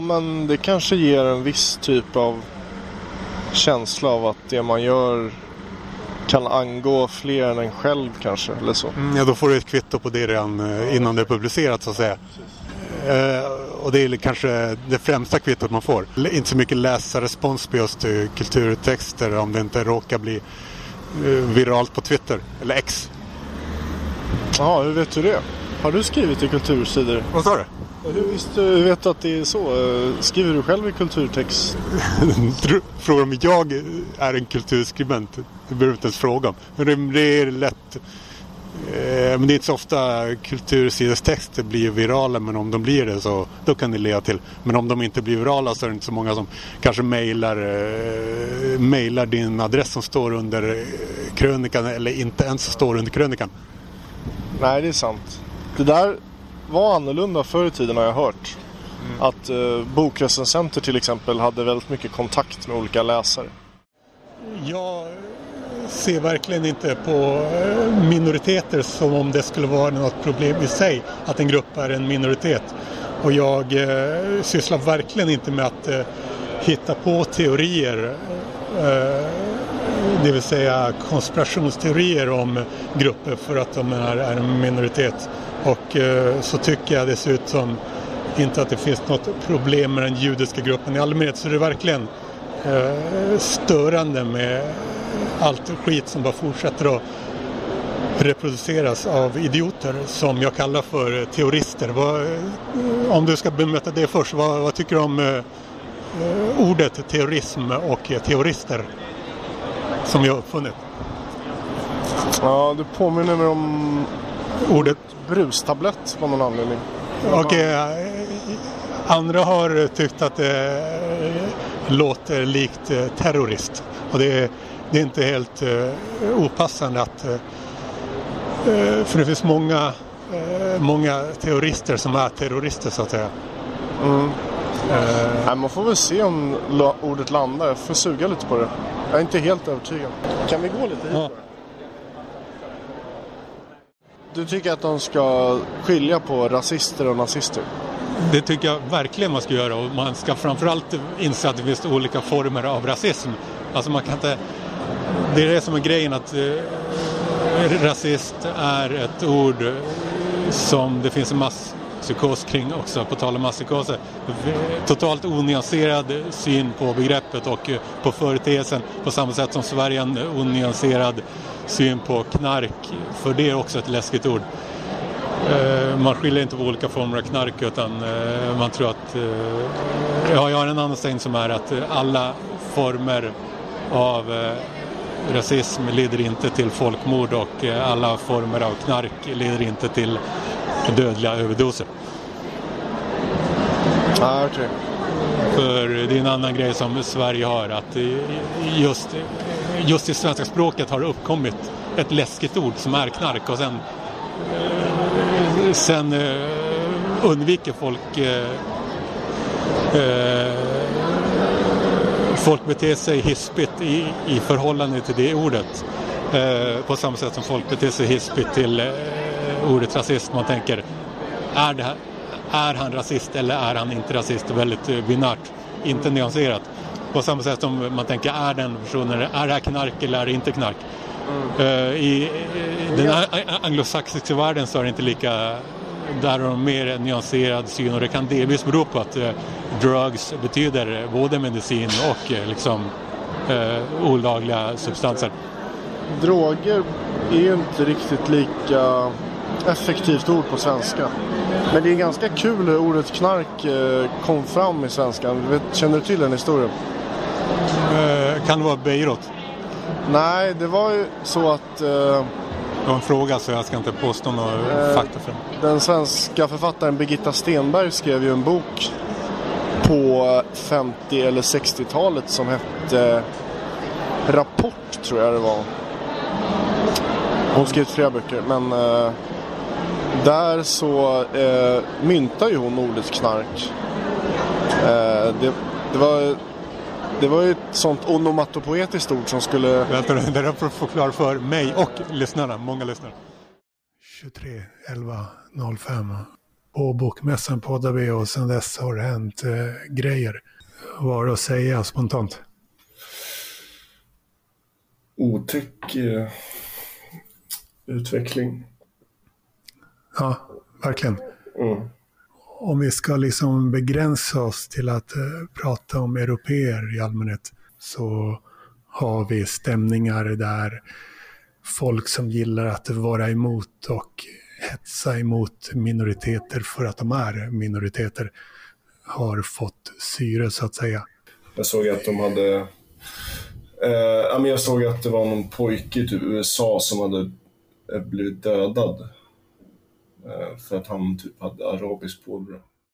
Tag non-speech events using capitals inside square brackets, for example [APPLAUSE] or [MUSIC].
Ja, men det kanske ger en viss typ av känsla av att det man gör kan angå fler än en själv kanske, eller så. Mm, ja, då får du ett kvitto på det redan eh, innan det är publicerat så att säga. Eh, och det är kanske det främsta kvittot man får. Inte så mycket läsarrespons på just eh, kulturtexter om det inte råkar bli eh, viralt på Twitter eller X. Ja, hur vet du det? Har du skrivit i kultursidor? Vad sa du? Hur, visst, hur vet du att det är så? Eh, Skriver du själv i kulturtext? [LAUGHS] Frågar om jag är en kulturskribent? Det behöver du inte ens fråga. Men det, är lätt. Eh, Men det är inte så ofta kultursidestexter blir virala men om de blir det så då kan det leda till. Men om de inte blir virala så är det inte så många som kanske mejlar, eh, mejlar din adress som står under eh, krönikan eller inte ens står under krönikan. Nej, det är sant. Det där var annorlunda förr i tiden har jag hört. Att eh, bokrecensenter till exempel hade väldigt mycket kontakt med olika läsare. Jag ser verkligen inte på eh, minoriteter som om det skulle vara något problem i sig att en grupp är en minoritet. Och jag eh, sysslar verkligen inte med att eh, hitta på teorier, eh, det vill säga konspirationsteorier om grupper för att de är, är en minoritet. Och eh, så tycker jag dessutom inte att det finns något problem med den judiska gruppen i allmänhet. Så det är verkligen eh, störande med allt skit som bara fortsätter att reproduceras av idioter som jag kallar för teorister. Vad, eh, om du ska bemöta det först, vad, vad tycker du om eh, eh ordet ”terrorism” och teorister som jag har uppfunnit? Ja, det påminner mig om Ordet brustablett av någon anledning. Och andra har tyckt att det låter likt eh, terrorist. Och det är, det är inte helt eh, opassande att... Eh, för det finns många, många teorister som är terrorister så att säga. Mm. Eh, Nej, man får väl se om la- ordet landar. Jag får suga lite på det. Jag är inte helt övertygad. Kan vi gå lite hit Ja. Du tycker att de ska skilja på rasister och nazister? Det tycker jag verkligen man ska göra och man ska framförallt inse att det finns olika former av rasism. Alltså man kan inte... Det är det som är grejen att eh, rasist är ett ord som det finns en psykos kring också, på tal om masspsykoser. Eh, totalt onyanserad syn på begreppet och eh, på företeelsen på samma sätt som Sverige har en onyanserad syn på knark, för det är också ett läskigt ord. Eh, man skiljer inte på olika former av knark utan man tror att... Ja, jag har en annan syn som är att alla former av rasism leder inte till folkmord och alla former av knark leder inte till dödliga överdoser. Ah, okej. För det är en annan grej som Sverige har att just, just i svenska språket har det uppkommit ett läskigt ord som är knark och sen, sen eh, undviker folk eh, eh, folk beter sig hispigt i, i förhållande till det ordet. På samma sätt som folk beter sig hispigt till ordet rasism. Man tänker, är, det här, är han rasist eller är han inte rasist? Väldigt eh, binärt, inte nyanserat. På samma sätt som man tänker, är den personen, är det här knark eller är det inte knark? Eh, I den anglosaxiska världen så är det inte lika där har de mer nyanserad syn och det kan delvis bero på att eh, drugs betyder både medicin och eh, liksom eh, olagliga substanser. Droger är ju inte riktigt lika effektivt ord på svenska. Men det är ganska kul hur ordet knark eh, kom fram i svenskan. Känner du till den historien? Eh, kan det vara Beirut? Nej, det var ju så att eh, Det var en fråga så jag ska inte påstå några Eh, fakta för den svenska författaren Birgitta Stenberg skrev ju en bok på 50 eller 60-talet som hette Rapport tror jag det var. Hon skrivit flera böcker men eh, där så eh, myntar ju hon ordet knark. Eh, det, det, var, det var ju ett sånt onomatopoetiskt ord som skulle Vänta nu, det där får förklara för mig och lyssnarna, många lyssnare. 23 11 05 på bokmässan poddade vi och sedan dess har det hänt eh, grejer. Vad att säga spontant? Otäck eh, utveckling. Ja, verkligen. Mm. Om vi ska liksom begränsa oss till att eh, prata om europeer i allmänhet så har vi stämningar där folk som gillar att vara emot och hetsa emot minoriteter för att de är minoriteter har fått syre så att säga. Jag såg att de hade... Eh, jag såg att det var någon pojke i typ USA som hade eh, blivit dödad. Eh, för att han typ hade arabiskt påbrå.